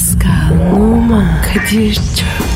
Pascal, Oman, Kadir çok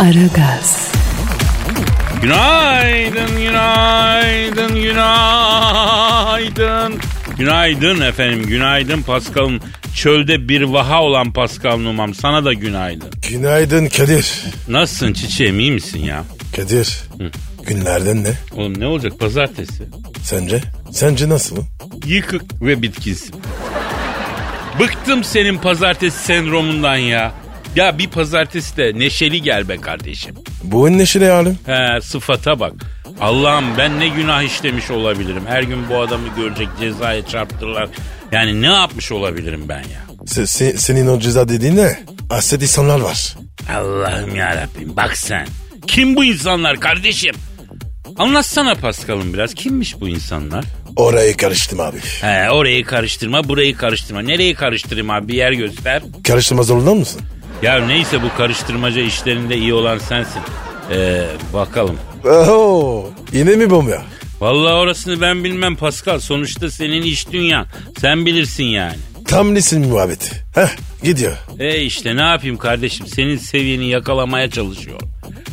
Aragaz, Günaydın, günaydın, günaydın. Günaydın efendim, günaydın Paskal'ım. Çölde bir vaha olan Paskal Numam sana da günaydın. Günaydın Kadir. Nasılsın çiçeğim iyi misin ya? Kadir. Günlerden ne? Oğlum ne olacak pazartesi? Sence? Sence nasıl? Yıkık ve bitkinsin. Bıktım senin pazartesi sendromundan ya. Ya bir pazartesi de neşeli gel be kardeşim. Bu neşeli halim. He sıfata bak. Allah'ım ben ne günah işlemiş olabilirim. Her gün bu adamı görecek cezaya çarptırırlar. Yani ne yapmış olabilirim ben ya? Se- se- senin o ceza dediğin ne? Haset insanlar var. Allah'ım yarabbim bak sen. Kim bu insanlar kardeşim? Anlatsana Paskal'ım biraz. Kimmiş bu insanlar? Orayı karıştım abi. He orayı karıştırma burayı karıştırma. Nereyi karıştırayım abi bir yer göster. Karıştırma zorunda mısın? Ya neyse bu karıştırmaca işlerinde iyi olan sensin. Ee, bakalım. Oho, yine mi bomba? Vallahi orasını ben bilmem Pascal. Sonuçta senin iş dünyan. Sen bilirsin yani. Tam lisin muhabbeti. Heh, gidiyor. E işte ne yapayım kardeşim senin seviyeni yakalamaya çalışıyor.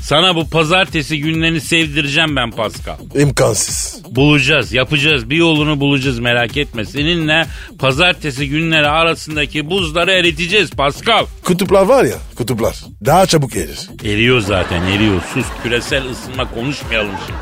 Sana bu pazartesi günlerini sevdireceğim ben Pascal. İmkansız. Bulacağız, yapacağız. Bir yolunu bulacağız merak etme. Seninle pazartesi günleri arasındaki buzları eriteceğiz Pascal. Kutuplar var ya kutuplar. Daha çabuk erir. Eriyor zaten eriyor. Sus küresel ısınma konuşmayalım şimdi.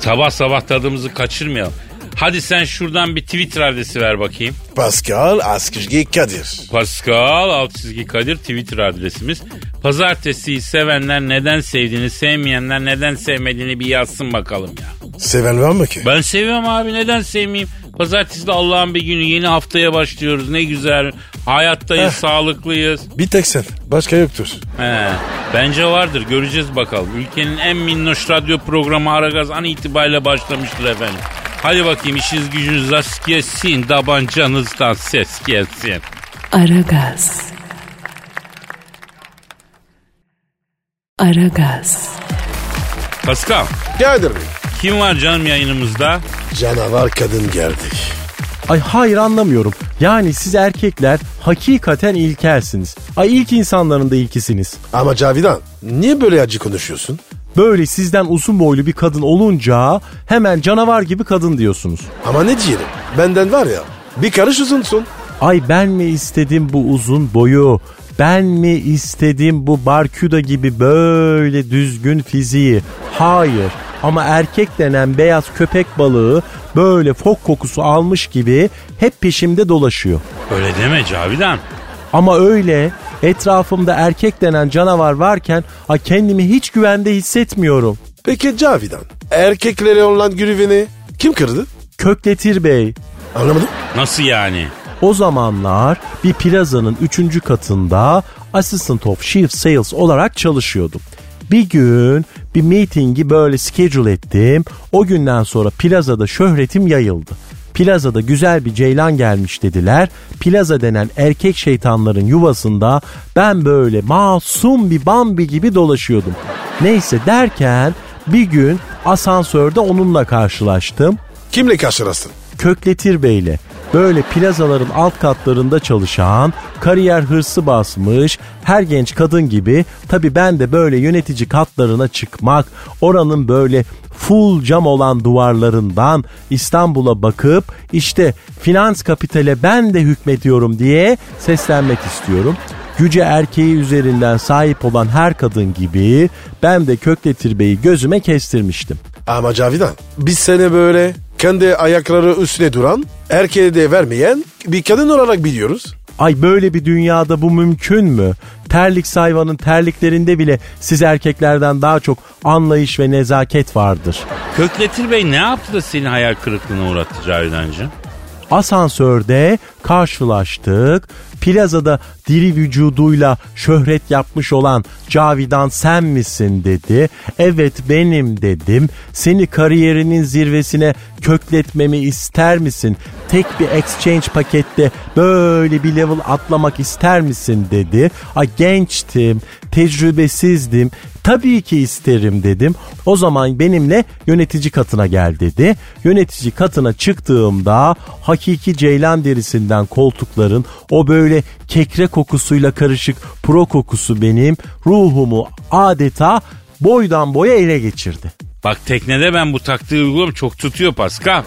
Sabah sabah tadımızı kaçırmayalım. Hadi sen şuradan bir Twitter adresi ver bakayım. Pascal Askışgi Kadir. Pascal alt çizgi Kadir Twitter adresimiz. Pazartesiyi sevenler neden sevdiğini, sevmeyenler neden sevmediğini bir yazsın bakalım ya. Seven var mı ki? Ben seviyorum abi neden sevmeyeyim? Pazartesi de Allah'ın bir günü yeni haftaya başlıyoruz ne güzel. Hayattayız, Heh. sağlıklıyız. Bir tek sen. Başka yoktur. He, bence vardır göreceğiz bakalım. Ülkenin en minnoş radyo programı Aragaz an itibariyle başlamıştır efendim. Hadi bakayım işiniz gücünüz rast gelsin, tabancanızdan ses gelsin. Aragaz. Aragaz, Pascal, Bey. kim var canım yayınımızda? Canavar kadın geldik. Ay hayır anlamıyorum. Yani siz erkekler hakikaten ilkelsiniz. Ay ilk insanların da ilkisiniz. Ama Cavidan niye böyle acı konuşuyorsun? Böyle sizden uzun boylu bir kadın olunca hemen canavar gibi kadın diyorsunuz. Ama ne diyelim? Benden var ya bir karış uzunsun. Ay ben mi istedim bu uzun boyu? Ben mi istedim bu barkuda gibi böyle düzgün fiziği? Hayır. Ama erkek denen beyaz köpek balığı böyle fok kokusu almış gibi hep peşimde dolaşıyor. Öyle deme Cavidan. Ama öyle etrafımda erkek denen canavar varken ay kendimi hiç güvende hissetmiyorum. Peki Cavidan erkeklere olan güveni kim kırdı? Kökletir Bey. Anlamadım. Nasıl yani? O zamanlar bir plazanın 3. katında Assistant of Chief Sales olarak çalışıyordum. Bir gün bir meetingi böyle schedule ettim. O günden sonra plazada şöhretim yayıldı. Plazada güzel bir ceylan gelmiş dediler. Plaza denen erkek şeytanların yuvasında ben böyle masum bir Bambi gibi dolaşıyordum. Neyse derken bir gün asansörde onunla karşılaştım. Kimle karşılaştın? Kökletir Bey'le böyle plazaların alt katlarında çalışan, kariyer hırsı basmış, her genç kadın gibi tabi ben de böyle yönetici katlarına çıkmak, oranın böyle full cam olan duvarlarından İstanbul'a bakıp işte finans kapitale ben de hükmediyorum diye seslenmek istiyorum. Yüce erkeği üzerinden sahip olan her kadın gibi ben de Kökletir Bey'i gözüme kestirmiştim. Ama Cavidan biz seni böyle kendi ayakları üstüne duran erkeğe de vermeyen bir kadın olarak biliyoruz. Ay böyle bir dünyada bu mümkün mü? Terlik sayvanın terliklerinde bile siz erkeklerden daha çok anlayış ve nezaket vardır. Kökletir Bey ne yaptı da seni hayal kırıklığına uğrattı Cavidancığım? Asansörde karşılaştık. Plazada diri vücuduyla şöhret yapmış olan Cavidan sen misin dedi. Evet benim dedim. Seni kariyerinin zirvesine kökletmemi ister misin? Tek bir exchange pakette böyle bir level atlamak ister misin dedi. Ay gençtim, tecrübesizdim. Tabii ki isterim dedim. O zaman benimle yönetici katına gel dedi. Yönetici katına çıktığımda hakiki ceylan derisinden koltukların o böyle kekre kokusuyla karışık pro kokusu benim ruhumu adeta boydan boya ele geçirdi. Bak teknede ben bu taktiği uyguluyorum çok tutuyor Pascal.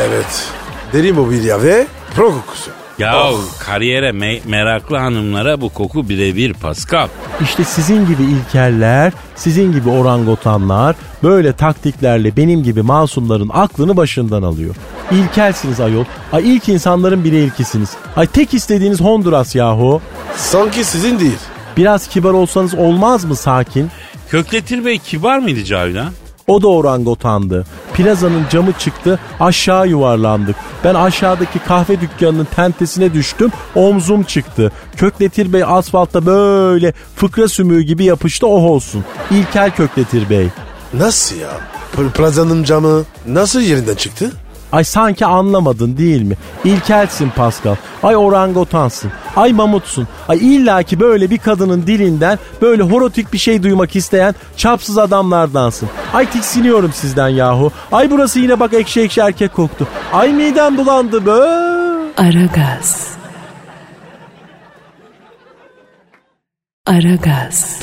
Evet. Deri mobilya ve pro kokusu. Ya kariyere me- meraklı hanımlara bu koku birebir Pascal. İşte sizin gibi ilkeller, sizin gibi orangotanlar böyle taktiklerle benim gibi masumların aklını başından alıyor. İlkelsiniz ayol. Ay ilk insanların biri ilkisiniz. Ay tek istediğiniz Honduras yahu. Sanki sizin değil. Biraz kibar olsanız olmaz mı sakin? Kökletir Bey kibar mıydı Cavidan? O da orangotandı. Plazanın camı çıktı aşağı yuvarlandık. Ben aşağıdaki kahve dükkanının tentesine düştüm omzum çıktı. Kökletir Bey asfaltta böyle fıkra sümüğü gibi yapıştı oh olsun. İlkel Kökletir Bey. Nasıl ya? Pl- Plazanın camı nasıl yerinden çıktı? Ay sanki anlamadın değil mi? İlkelsin Pascal. Ay orangotansın. Ay mamutsun. Ay illaki böyle bir kadının dilinden böyle horotik bir şey duymak isteyen çapsız adamlardansın. Ay tiksiniyorum sizden yahu. Ay burası yine bak ekşi ekşi erkek koktu. Ay midem bulandı be. Aragaz. Aragaz.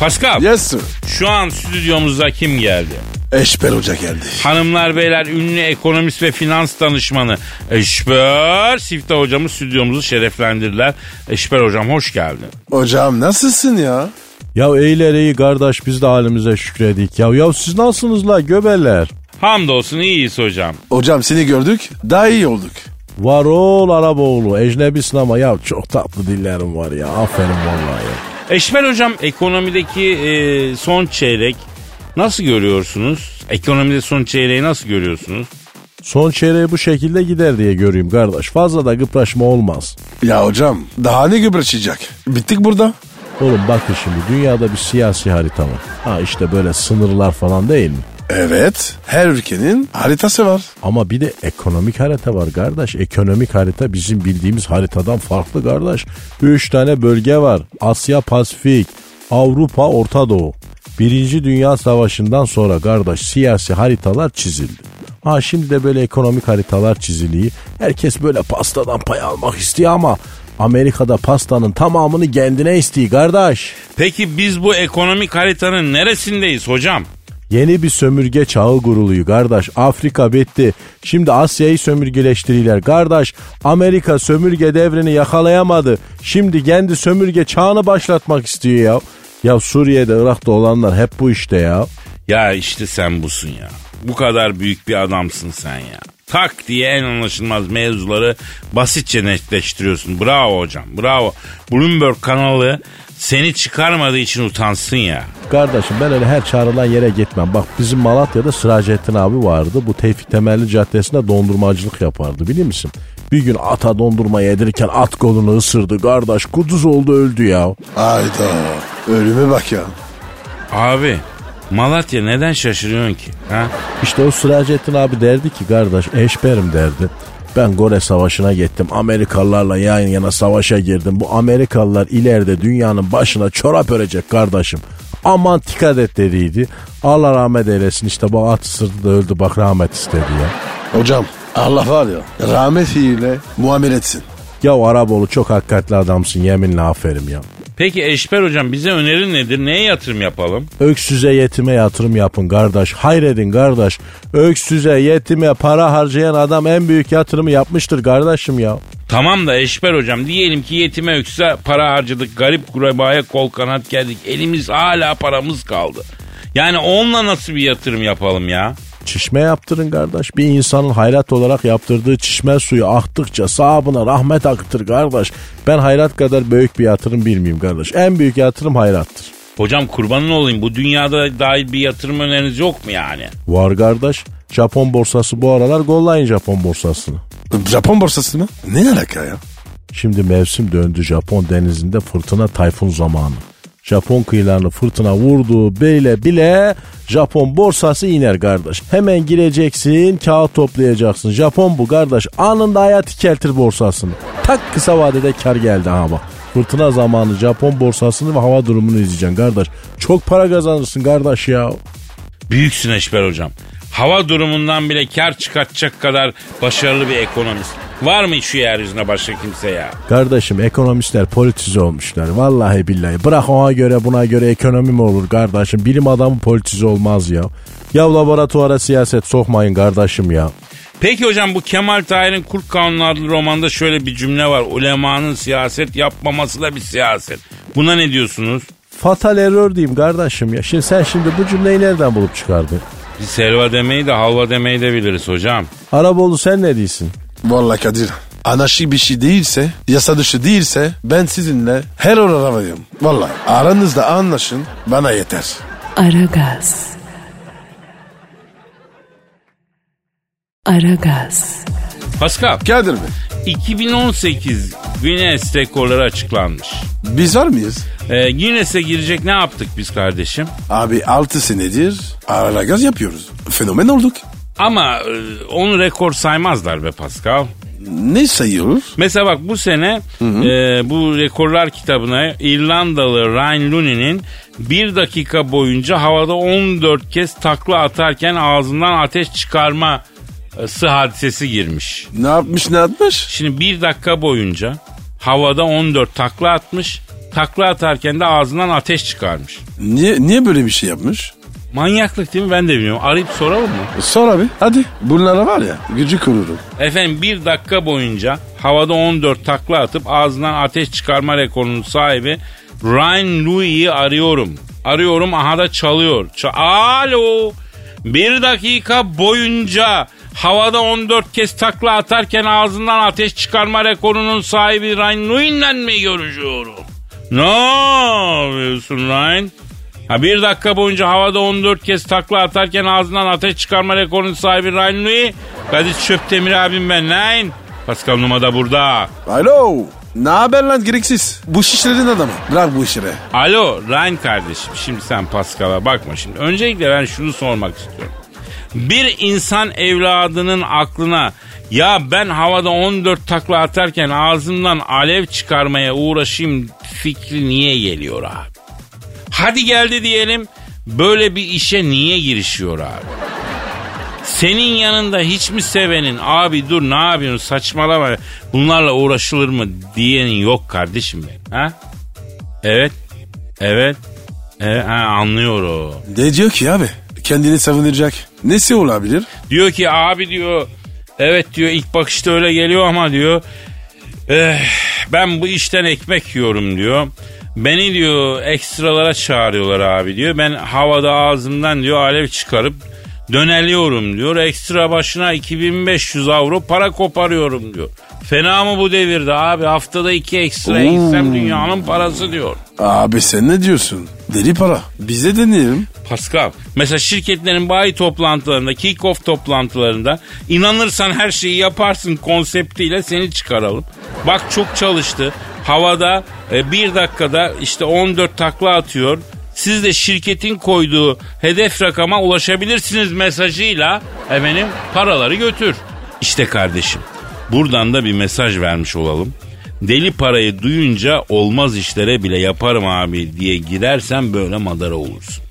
Pascal Yes sir. şu an stüdyomuzda kim geldi? Eşber Hoca geldi. Hanımlar beyler ünlü ekonomist ve finans danışmanı Eşber Siftah hocamız stüdyomuzu şereflendirdiler. Eşber hocam hoş geldin. Hocam nasılsın ya? Ya eyler iyi kardeş biz de halimize şükredik. Ya ya siz nasılsınız la göbeler? Hamdolsun iyiyiz hocam. Hocam seni gördük daha iyi olduk. Var ol Araboğlu ecnebisin ama ya çok tatlı dillerim var ya aferin vallahi. Eşber hocam ekonomideki e, son çeyrek nasıl görüyorsunuz? Ekonomide son çeyreği nasıl görüyorsunuz? Son çeyreği bu şekilde gider diye göreyim kardeş. Fazla da gıpraşma olmaz. Ya hocam daha ne gübreçecek? Bittik burada. Oğlum bakın şimdi dünyada bir siyasi harita var. Ha işte böyle sınırlar falan değil mi? Evet her ülkenin haritası var. Ama bir de ekonomik harita var kardeş. Ekonomik harita bizim bildiğimiz haritadan farklı kardeş. Üç tane bölge var. Asya Pasifik, Avrupa, Orta Doğu. Birinci Dünya Savaşı'ndan sonra kardeş siyasi haritalar çizildi. Ha şimdi de böyle ekonomik haritalar çiziliyor. Herkes böyle pastadan pay almak istiyor ama Amerika'da pastanın tamamını kendine istiyor kardeş. Peki biz bu ekonomik haritanın neresindeyiz hocam? Yeni bir sömürge çağı kuruluyor kardeş. Afrika bitti. Şimdi Asya'yı sömürgeleştiriyorlar. Kardeş Amerika sömürge devrini yakalayamadı. Şimdi kendi sömürge çağını başlatmak istiyor ya. Ya Suriye'de Irak'ta olanlar hep bu işte ya. Ya işte sen busun ya. Bu kadar büyük bir adamsın sen ya. Tak diye en anlaşılmaz mevzuları basitçe netleştiriyorsun. Bravo hocam bravo. Bloomberg kanalı seni çıkarmadığı için utansın ya. Kardeşim ben öyle her çağrılan yere gitmem. Bak bizim Malatya'da Sıracettin abi vardı. Bu Tevfik Temelli Caddesi'nde dondurmacılık yapardı biliyor musun? Bir gün ata dondurma yedirirken at kolunu ısırdı. Kardeş kuduz oldu öldü ya. Hayda ölüme bak ya. Abi Malatya neden şaşırıyorsun ki? Ha? İşte o Sıracettin abi derdi ki kardeş eşberim derdi. Ben Gore Savaşı'na gittim. Amerikalılarla yan yana savaşa girdim. Bu Amerikalılar ileride dünyanın başına çorap örecek kardeşim. Aman dikkat et dediydi. Allah rahmet eylesin işte bu at ısırdı da öldü bak rahmet istedi ya. Hocam Allah var ya rahmetiyle muamele etsin. Ya Araboğlu çok hakikatli adamsın yeminle aferin ya. Peki Eşber hocam bize önerin nedir? Neye yatırım yapalım? Öksüze yetime yatırım yapın kardeş. Hayredin kardeş. Öksüze yetime para harcayan adam en büyük yatırımı yapmıştır kardeşim ya. Tamam da Eşber hocam diyelim ki yetime ökse para harcadık. Garip kurabaya kol kanat geldik. Elimiz hala paramız kaldı. Yani onunla nasıl bir yatırım yapalım ya? Çişme yaptırın kardeş. Bir insanın hayrat olarak yaptırdığı çişme suyu aktıkça sahabına rahmet akıtır kardeş. Ben hayrat kadar büyük bir yatırım bilmiyorum kardeş. En büyük yatırım hayrattır. Hocam kurbanın olayım bu dünyada dahil bir yatırım öneriniz yok mu yani? Var kardeş. Japon borsası bu aralar gollayın Japon borsasını. Japon borsası mı? Ne alaka ya? Şimdi mevsim döndü Japon denizinde fırtına tayfun zamanı. Japon kıyılarını fırtına vurdu bile bile Japon borsası iner kardeş. Hemen gireceksin kağıt toplayacaksın. Japon bu kardeş anında hayat ikeltir borsasını. Tak kısa vadede kar geldi ha bak. Fırtına zamanı Japon borsasını ve hava durumunu izleyeceksin kardeş. Çok para kazanırsın kardeş ya. Büyüksün Eşber hocam. Hava durumundan bile kar çıkartacak kadar başarılı bir ekonomist. Var mı şu yeryüzüne başka kimse ya? Kardeşim ekonomistler politize olmuşlar. Vallahi billahi. Bırak ona göre buna göre ekonomi mi olur kardeşim? Bilim adamı politize olmaz ya. Ya laboratuvara siyaset sokmayın kardeşim ya. Peki hocam bu Kemal Tahir'in Kurt Kanunu adlı romanda şöyle bir cümle var. Ulemanın siyaset yapmaması da bir siyaset. Buna ne diyorsunuz? Fatal error diyeyim kardeşim ya. Şimdi sen şimdi bu cümleyi nereden bulup çıkardın? Biz helva demeyi de halva demeyi de biliriz hocam. Araboğlu sen ne diyorsun? Vallahi Kadir. Anarşik bir şey değilse, yasa dışı değilse ben sizinle her orada varım. Vallahi aranızda anlaşın bana yeter. Aragaz. Aragaz. Pascal, Kadir Bey 2018 Guinness rekorları açıklanmış. biz var mıyız? Ee, Guinness'e girecek ne yaptık biz kardeşim? Abi 6 senedir ara gaz yapıyoruz. Fenomen olduk. Ama e, onu rekor saymazlar be Pascal. Ne sayıyoruz? Mesela bak bu sene e, bu rekorlar kitabına İrlandalı Ryan Looney'nin bir dakika boyunca havada 14 kez takla atarken ağzından ateş çıkarma sı hadisesi girmiş. Ne yapmış ne atmış? Şimdi bir dakika boyunca havada 14 takla atmış. Takla atarken de ağzından ateş çıkarmış. Niye, niye böyle bir şey yapmış? Manyaklık değil mi ben de bilmiyorum. Arayıp soralım mı? Sor abi hadi. Bunlara var ya gücü kururum. Efendim bir dakika boyunca havada 14 takla atıp ağzından ateş çıkarma rekorunun sahibi Ryan Louis'i arıyorum. Arıyorum aha da çalıyor. Ça- Alo. Bir dakika boyunca havada 14 kez takla atarken ağzından ateş çıkarma rekorunun sahibi Ryan Louis'le mi görüşüyorum? Ne yapıyorsun Ryan? Ha bir dakika boyunca havada 14 kez takla atarken ağzından ateş çıkarma rekorunun sahibi Ryan Louis. Kadir Çöptemir abim ben lan. Pascal Numa da burada. Alo. Ne haber lan gereksiz? Bu şişlerin adamı. Bırak bu işleri. Alo Ryan kardeşim şimdi sen Pascal'a bakma şimdi. Öncelikle ben şunu sormak istiyorum. Bir insan evladının aklına ya ben havada 14 takla atarken ağzımdan alev çıkarmaya uğraşayım fikri niye geliyor abi? Hadi geldi diyelim böyle bir işe niye girişiyor abi? Senin yanında hiç mi sevenin abi dur ne yapıyorsun saçmalama bunlarla uğraşılır mı diyenin yok kardeşim benim ha? Evet evet evet ha, anlıyor o. Ne diyor ki abi? Kendini savunacak. Nesi olabilir? Diyor ki abi diyor evet diyor ilk bakışta öyle geliyor ama diyor eh, ben bu işten ekmek yiyorum diyor. Beni diyor ekstralara çağırıyorlar abi diyor. Ben havada ağzımdan diyor alev çıkarıp döneliyorum diyor. Ekstra başına 2500 avro para koparıyorum diyor. Fena mı bu devirde abi haftada iki ekstra gitsem dünyanın parası diyor. Abi sen ne diyorsun? Deli para. Bize deneyelim. Pascal. Mesela şirketlerin bayi toplantılarında, kick-off toplantılarında inanırsan her şeyi yaparsın konseptiyle seni çıkaralım. Bak çok çalıştı. Havada e, bir dakikada işte 14 takla atıyor. Siz de şirketin koyduğu hedef rakama ulaşabilirsiniz mesajıyla efendim paraları götür. İşte kardeşim buradan da bir mesaj vermiş olalım. Deli parayı duyunca olmaz işlere bile yaparım abi diye girersen böyle madara olursun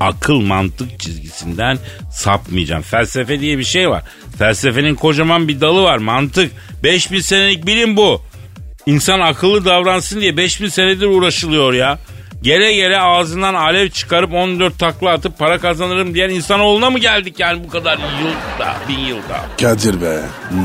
akıl mantık çizgisinden sapmayacaksın. Felsefe diye bir şey var. Felsefenin kocaman bir dalı var mantık. 5000 senelik bilim bu. İnsan akıllı davransın diye 5000 senedir uğraşılıyor ya. Gele gele ağzından alev çıkarıp 14 takla atıp para kazanırım diyen insanoğluna mı geldik yani bu kadar yılda, bin yılda? Kadir be.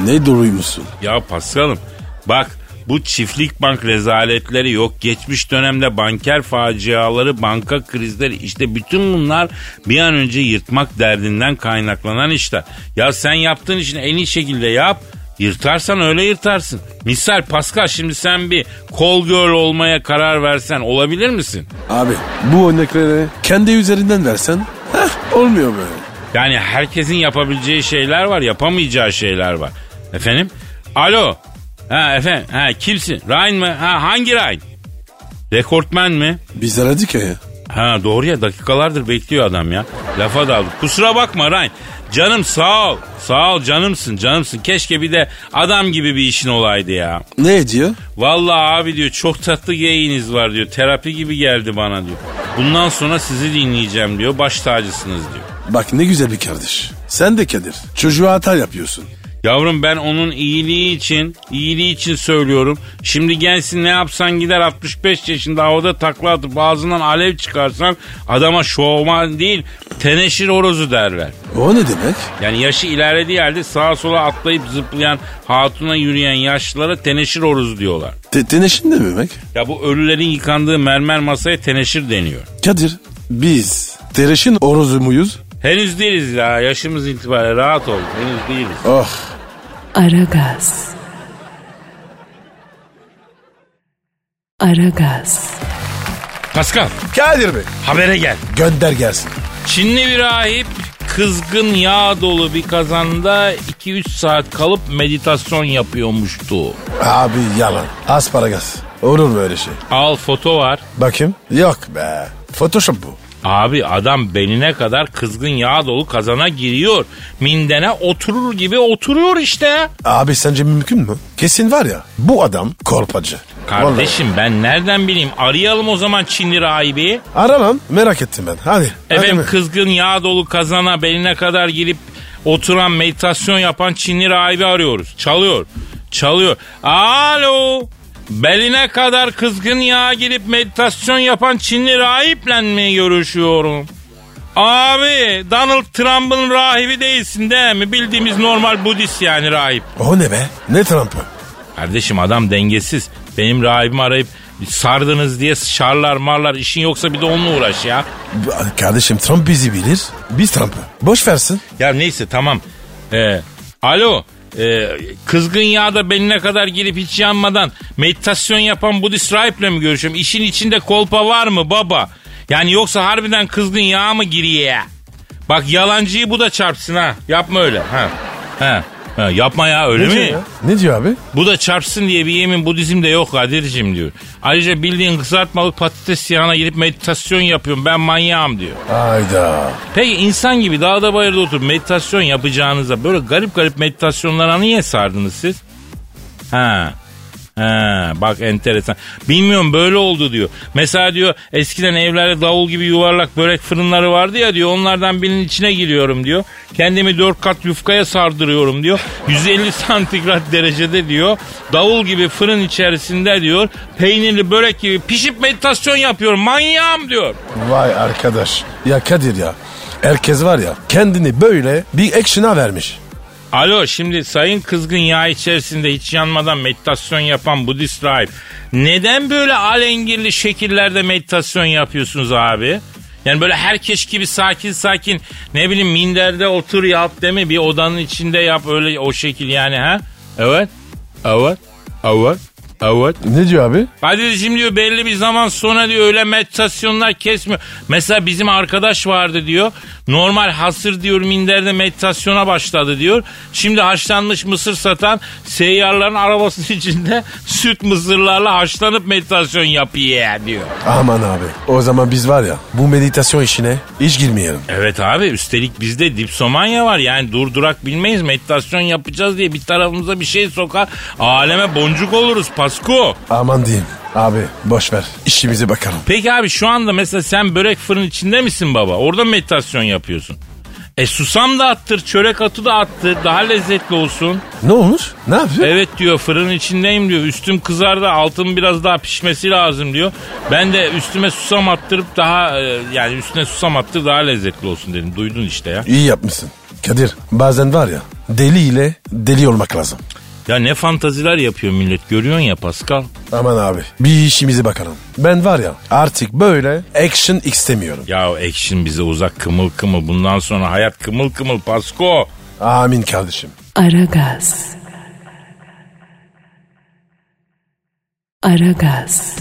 Ne duruymuşsun? Ya Paskal'ım bak bu çiftlik bank rezaletleri yok. Geçmiş dönemde banker faciaları, banka krizleri işte bütün bunlar bir an önce yırtmak derdinden kaynaklanan işler. Ya sen yaptığın işini en iyi şekilde yap. Yırtarsan öyle yırtarsın. Misal Pascal şimdi sen bir kol girl olmaya karar versen olabilir misin? Abi bu örnekleri kendi üzerinden versen heh, olmuyor böyle. Yani herkesin yapabileceği şeyler var, yapamayacağı şeyler var. Efendim? Alo. Ha efendim. Ha kimsin? Ryan mı? Ha hangi Ryan? Rekortmen mi? Biz aradık ya. Ha doğru ya dakikalardır bekliyor adam ya. Lafa daldı. Kusura bakma Ryan. Canım sağ ol. Sağ ol canımsın canımsın. Keşke bir de adam gibi bir işin olaydı ya. Ne diyor? Vallahi abi diyor çok tatlı geyiniz var diyor. Terapi gibi geldi bana diyor. Bundan sonra sizi dinleyeceğim diyor. Baş tacısınız diyor. Bak ne güzel bir kardeş. Sen de Kadir. Çocuğa hata yapıyorsun. Yavrum ben onun iyiliği için, iyiliği için söylüyorum. Şimdi gelsin ne yapsan gider 65 yaşında havada takla atıp ağzından alev çıkarsan adama şovman değil teneşir horozu derler. O ne demek? Yani yaşı ilerlediği halde sağa sola atlayıp zıplayan, hatuna yürüyen yaşlılara teneşir horozu diyorlar. Te teneşin ne demek? Ya bu ölülerin yıkandığı mermer masaya teneşir deniyor. Kadir biz tereşin orozu muyuz? Henüz değiliz ya yaşımız itibariyle rahat ol. Henüz değiliz. Oh Aragaz. Aragaz. Pascal Kadir Bey habere gel. gönder gelsin. Çinli bir rahip kızgın yağ dolu bir kazanda 2-3 saat kalıp meditasyon yapıyormuştu. Abi yalan. Asparagas. Olur mu öyle şey? Al foto var. Bakayım. Yok be. Photoshop bu. Abi adam beline kadar kızgın yağ dolu kazana giriyor. Mindene oturur gibi oturuyor işte. Abi sence mümkün mü? Kesin var ya bu adam korpacı. Kardeşim ben nereden bileyim arayalım o zaman Çinli rahibi. Vallahi. Ara lan merak ettim ben. Hadi. Efendim hadi. kızgın yağ dolu kazana beline kadar girip oturan meditasyon yapan Çinli rahibi arıyoruz. Çalıyor. Çalıyor. Alo. Beline kadar kızgın yağ girip meditasyon yapan Çinli rahiple mi görüşüyorum? Abi Donald Trump'ın rahibi değilsin değil mi? Bildiğimiz normal Budist yani rahip. O ne be? Ne Trump'ı? Kardeşim adam dengesiz. Benim rahibimi arayıp sardınız diye şarlar marlar işin yoksa bir de onunla uğraş ya. Kardeşim Trump bizi bilir. Biz Trump'ı. Boş versin. Ya neyse tamam. Ee, alo. Ee, kızgın yağda beline kadar girip hiç yanmadan meditasyon yapan Budist rahiple mi görüşüyorum? İşin içinde kolpa var mı baba? Yani yoksa harbiden kızgın yağ mı giriyor? Bak yalancıyı bu da çarpsın ha. Yapma öyle. Ha. Ha. Ha yapma ya öyle Ne mi? diyor ya? Ne diyor abi? Bu da çarpsın diye bir yemin Budizm'de yok Kadir'cim diyor. Ayrıca bildiğin kızartmalık patates yağına girip meditasyon yapıyorum ben manyağım diyor. Hayda. Peki insan gibi dağda bayırda oturup meditasyon yapacağınıza böyle garip garip meditasyonlara niye sardınız siz? Ha. Ha, bak enteresan. Bilmiyorum böyle oldu diyor. Mesela diyor eskiden evlerde davul gibi yuvarlak börek fırınları vardı ya diyor. Onlardan birinin içine giriyorum diyor. Kendimi dört kat yufkaya sardırıyorum diyor. 150 santigrat derecede diyor. Davul gibi fırın içerisinde diyor. Peynirli börek gibi pişip meditasyon yapıyorum. Manyağım diyor. Vay arkadaş. Ya Kadir ya. Herkes var ya kendini böyle bir action'a vermiş. Alo şimdi sayın kızgın yağ içerisinde hiç yanmadan meditasyon yapan Budist rahip. Neden böyle alengirli şekillerde meditasyon yapıyorsunuz abi? Yani böyle herkes gibi sakin sakin ne bileyim minderde otur yap mi? Bir odanın içinde yap öyle o şekil yani ha? Evet. Evet. Evet. Evet. Ne diyor abi? Kadir'cim diyor belli bir zaman sonra diyor öyle meditasyonlar kesmiyor. Mesela bizim arkadaş vardı diyor. Normal hasır diyor minderde meditasyona başladı diyor. Şimdi haşlanmış mısır satan seyyarların arabasının içinde süt mısırlarla haşlanıp meditasyon yapıyor diyor. Aman abi. O zaman biz var ya bu meditasyon işine hiç girmeyelim. Evet abi üstelik bizde dipsomanya var. Yani durdurak bilmeyiz meditasyon yapacağız diye bir tarafımıza bir şey sokar. Aleme boncuk oluruz Pasko. Aman diyeyim. Abi boş ver. İşimize bakalım. Peki abi şu anda mesela sen börek fırın içinde misin baba? Orada meditasyon yapıyorsun. E susam da attır, çörek atı da attır. Daha lezzetli olsun. Ne olmuş? Ne yapıyor? Evet diyor fırının içindeyim diyor. Üstüm kızardı altın biraz daha pişmesi lazım diyor. Ben de üstüme susam attırıp daha e, yani üstüne susam attır daha lezzetli olsun dedim. Duydun işte ya. İyi yapmışsın. Kadir bazen var ya deli ile deli olmak lazım. Ya ne fantaziler yapıyor millet görüyorsun ya Pascal. Aman abi bir işimize bakalım. Ben var ya artık böyle action istemiyorum. Ya action bize uzak kımıl kımıl. Bundan sonra hayat kımıl kımıl Pasko. Amin kardeşim. Aragaz. Aragaz.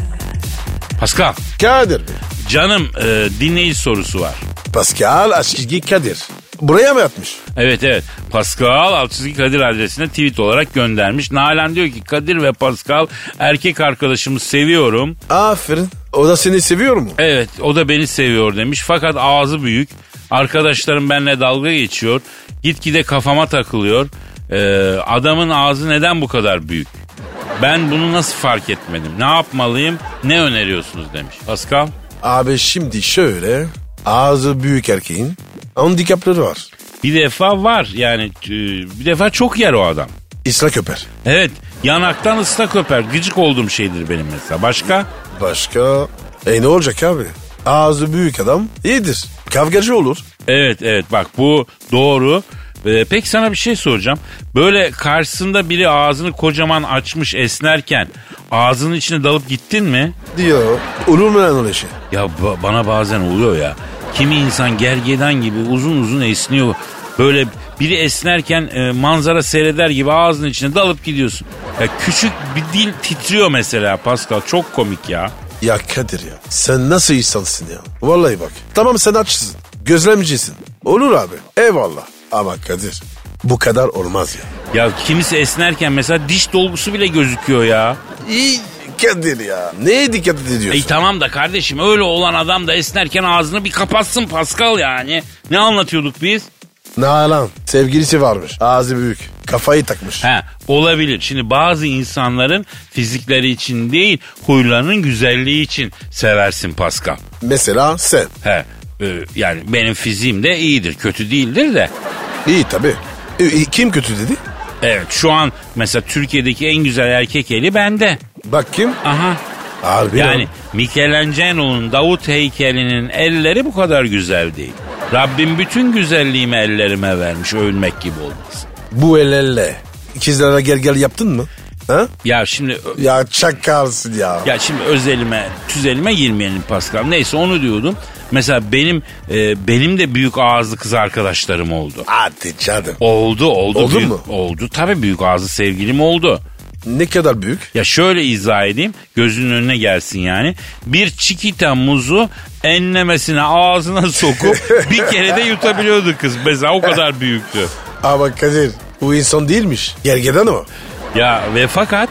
Pascal Kadir Bey. canım e, dinleyici sorusu var. Pascal Askizgi Kadir. Buraya mı yatmış? Evet evet. Pascal Altçizgi Kadir adresine tweet olarak göndermiş. Nalan diyor ki Kadir ve Pascal erkek arkadaşımı seviyorum. Aferin. O da seni seviyor mu? Evet o da beni seviyor demiş. Fakat ağzı büyük. Arkadaşlarım benimle dalga geçiyor. Gitgide kafama takılıyor. Ee, adamın ağzı neden bu kadar büyük? Ben bunu nasıl fark etmedim? Ne yapmalıyım? Ne öneriyorsunuz demiş. Pascal? Abi şimdi şöyle. Ağzı büyük erkeğin handikapları var. Bir defa var yani e, bir defa çok yer o adam. İsra köper. Evet yanaktan ıslak öper. Gıcık olduğum şeydir benim mesela. Başka? Başka? E ne olacak abi? Ağzı büyük adam iyidir. Kavgacı olur. Evet evet bak bu doğru. Ee, peki sana bir şey soracağım. Böyle karşısında biri ağzını kocaman açmış esnerken ağzının içine dalıp gittin mi? Diyor. Olur mu lan öyle şey? Ya ba- bana bazen oluyor ya. Kimi insan gergedan gibi uzun uzun esniyor. Böyle biri esnerken e, manzara seyreder gibi ağzının içine dalıp gidiyorsun. Ya küçük bir dil titriyor mesela Pascal. Çok komik ya. Ya Kadir ya sen nasıl insansın ya? Vallahi bak. Tamam sen açsın. Gözlemcisin. Olur abi. Eyvallah. Ama Kadir bu kadar olmaz ya. Ya kimisi esnerken mesela diş dolgusu bile gözüküyor ya. İyi Kadir ya. Neye dikkat ediyorsun? Ey tamam da kardeşim öyle olan adam da esnerken ağzını bir kapatsın Pascal yani. Ne anlatıyorduk biz? Nalan sevgilisi varmış. Ağzı büyük. Kafayı takmış. He olabilir. Şimdi bazı insanların fizikleri için değil huylarının güzelliği için seversin Pascal. Mesela sen. He e, yani benim fiziğim de iyidir kötü değildir de. İyi tabii. E, e, kim kötü dedi? Evet şu an mesela Türkiye'deki en güzel erkek eli bende. Bak kim? Aha Harbi yani lan. Michelangelo'nun Davut heykelinin elleri bu kadar güzel değil. Rabbim bütün güzelliğimi ellerime vermiş övünmek gibi olmaz. Bu el elle. İkizlere gel gel yaptın mı? Ha? Ya şimdi Ya çakalsın ya. ya şimdi özelime tüzelime girmeyelim Pascal. Neyse onu diyordum. Mesela benim e, benim de büyük ağızlı kız arkadaşlarım oldu. Hadi canım. Oldu oldu. Oldu büyük- mu? Oldu tabii büyük ağızlı sevgilim oldu. Ne kadar büyük? Ya şöyle izah edeyim gözünün önüne gelsin yani. Bir çikita muzu enlemesine ağzına sokup bir kere de yutabiliyordu kız. Mesela o kadar büyüktü. Ama Kadir bu insan değilmiş. Gergedan o. Ya ve fakat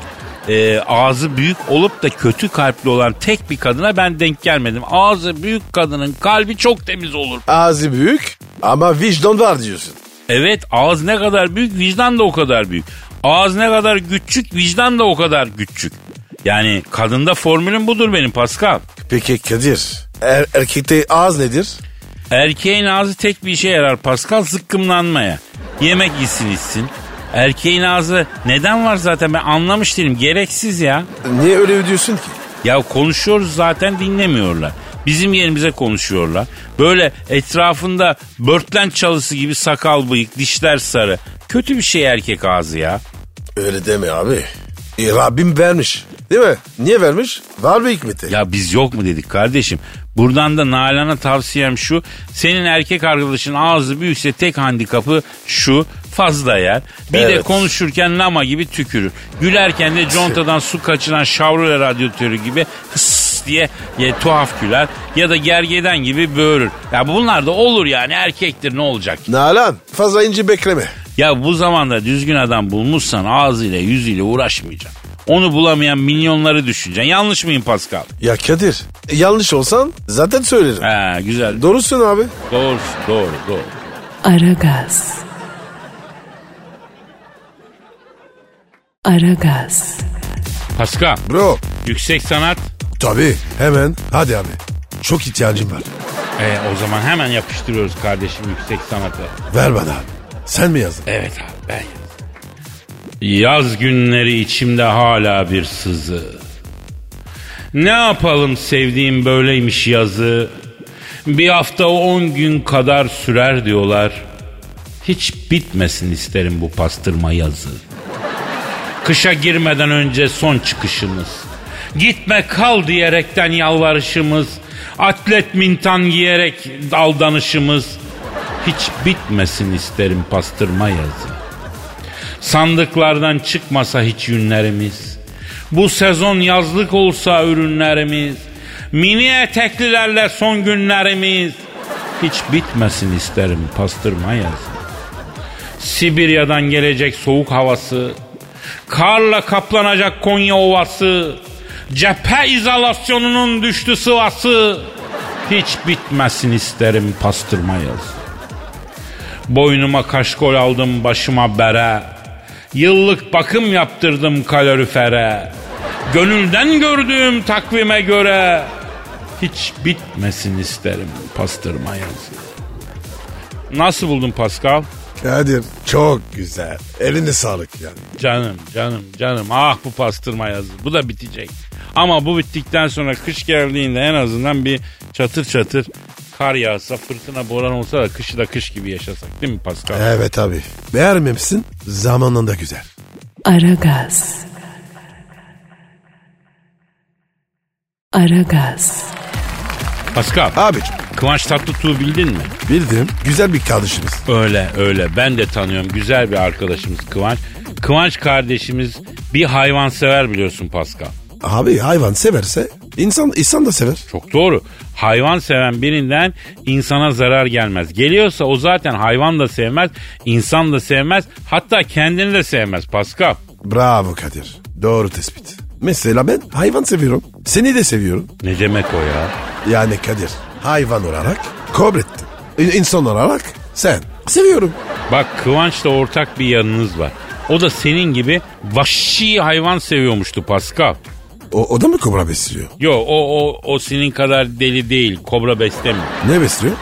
e, ağzı büyük olup da kötü kalpli olan tek bir kadına ben denk gelmedim. Ağzı büyük kadının kalbi çok temiz olur. Ağzı büyük ama vicdan var diyorsun. Evet ağız ne kadar büyük vicdan da o kadar büyük. Ağız ne kadar küçük vicdan da o kadar küçük. Yani kadında formülüm budur benim Pascal. Peki Kadir er, erkekte ağız nedir? Erkeğin ağzı tek bir işe yarar Pascal zıkkımlanmaya. Yemek yesin içsin. Erkeğin ağzı neden var zaten ben anlamış değilim. Gereksiz ya. Niye öyle diyorsun ki? Ya konuşuyoruz zaten dinlemiyorlar. Bizim yerimize konuşuyorlar. Böyle etrafında börtlen çalısı gibi sakal bıyık, dişler sarı. Kötü bir şey erkek ağzı ya. Öyle deme abi. E, Rabbim vermiş. Değil mi? Niye vermiş? Var bir hikmeti. Ya biz yok mu dedik kardeşim. Buradan da Nalan'a tavsiyem şu. Senin erkek arkadaşın ağzı büyükse tek handikapı şu. Fazla yer. Bir de Evet. konuşurken lama gibi tükürür. Gülerken de contadan su kaçıran Chevrolet radyatörü gibi hıs diye ya, tuhaf güler. Ya da gergeden gibi böğürür. Ya bunlar da olur yani erkektir ne olacak? Nalan fazla ince bekleme. Ya bu zamanda düzgün adam bulmuşsan ağzıyla yüzüyle uğraşmayacaksın. Onu bulamayan milyonları düşüneceksin. Yanlış mıyım Pascal? Ya Kadir e, yanlış olsan zaten söylerim. Ha güzel. Doğrusun abi. Doğru, doğru, doğru. Aragaz. Aragaz. Pascal, Bro yüksek sanat. tabii hemen hadi abi. Çok ihtiyacım var. E, o zaman hemen yapıştırıyoruz kardeşim yüksek sanatı. Ver bana abi. Sen mi yazdın? Evet abi ben yazdım. Yaz günleri içimde hala bir sızı. Ne yapalım sevdiğim böyleymiş yazı. Bir hafta on gün kadar sürer diyorlar. Hiç bitmesin isterim bu pastırma yazı. Kışa girmeden önce son çıkışımız. Gitme kal diyerekten yalvarışımız. Atlet mintan giyerek aldanışımız. Hiç bitmesin isterim pastırma yazı. Sandıklardan çıkmasa hiç yünlerimiz. Bu sezon yazlık olsa ürünlerimiz. Mini eteklilerle son günlerimiz. Hiç bitmesin isterim pastırma yazı. Sibirya'dan gelecek soğuk havası, karla kaplanacak Konya Ovası, cephe izolasyonunun düştü sıvası, hiç bitmesin isterim pastırma yazı. Boynuma kaşkol aldım başıma bere, yıllık bakım yaptırdım kalorifere, gönülden gördüğüm takvime göre, hiç bitmesin isterim pastırma yazı. Nasıl buldun Pascal? Kadir çok güzel. Eline sağlık yani. Canım canım canım ah bu pastırma yazı bu da bitecek. Ama bu bittikten sonra kış geldiğinde en azından bir çatır çatır kar yağsa fırtına boran olsa da kışı da kış gibi yaşasak değil mi Pascal? Evet abi. Beğenmemişsin zamanında güzel. Aragaz. Aragaz. Pascal Abicim Kıvanç Tatlıtuğ'u bildin mi? bildim güzel bir kardeşimiz. Öyle öyle ben de tanıyorum güzel bir arkadaşımız Kıvanç. Kıvanç kardeşimiz bir hayvan sever biliyorsun Pascal. Abi hayvan severse insan insan da sever. Çok doğru. Hayvan seven birinden insana zarar gelmez. Geliyorsa o zaten hayvan da sevmez, insan da sevmez, hatta kendini de sevmez Pascal. Bravo Kadir. Doğru tespit. Mesela ben hayvan seviyorum. Seni de seviyorum. Ne demek o ya? Yani Kadir hayvan olarak. İ- İnsan olarak sen. Seviyorum. Bak Kıvanç'la ortak bir yanınız var. O da senin gibi vahşi hayvan seviyormuştu Pascal. O, o da mı kobra besliyor? Yo o, o, o senin kadar deli değil. Kobra beslemiyor. Ne besliyor?